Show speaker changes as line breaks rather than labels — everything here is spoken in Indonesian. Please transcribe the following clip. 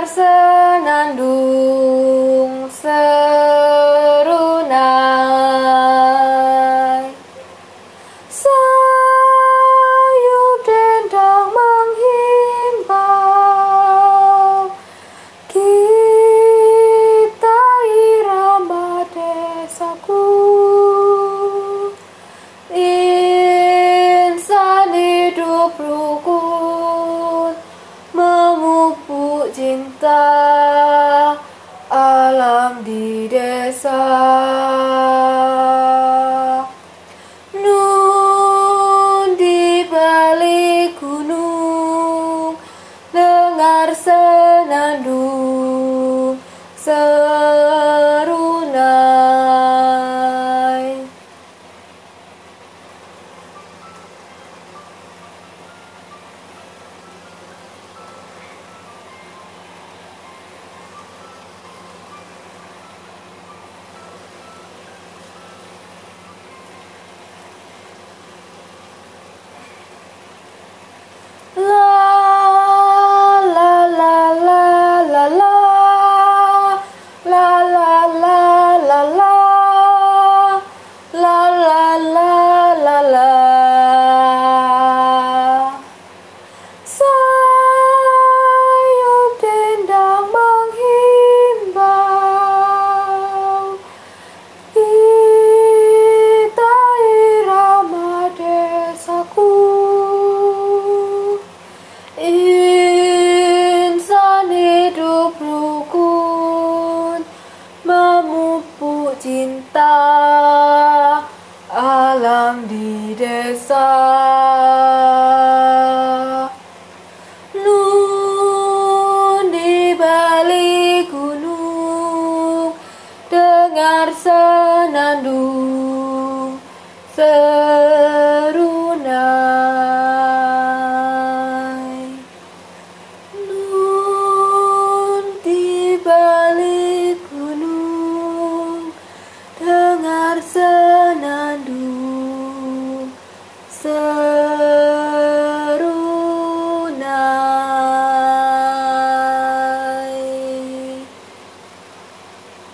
bersenandung cinta alam di desa. Nun di balik gunung dengar senandung serunai La la la. Sayup dendang menghimbau. Kita irama desaku. Insan hidup rukun Memupuk cinta Di desa. Nun di balik gunung Dengar Senandung So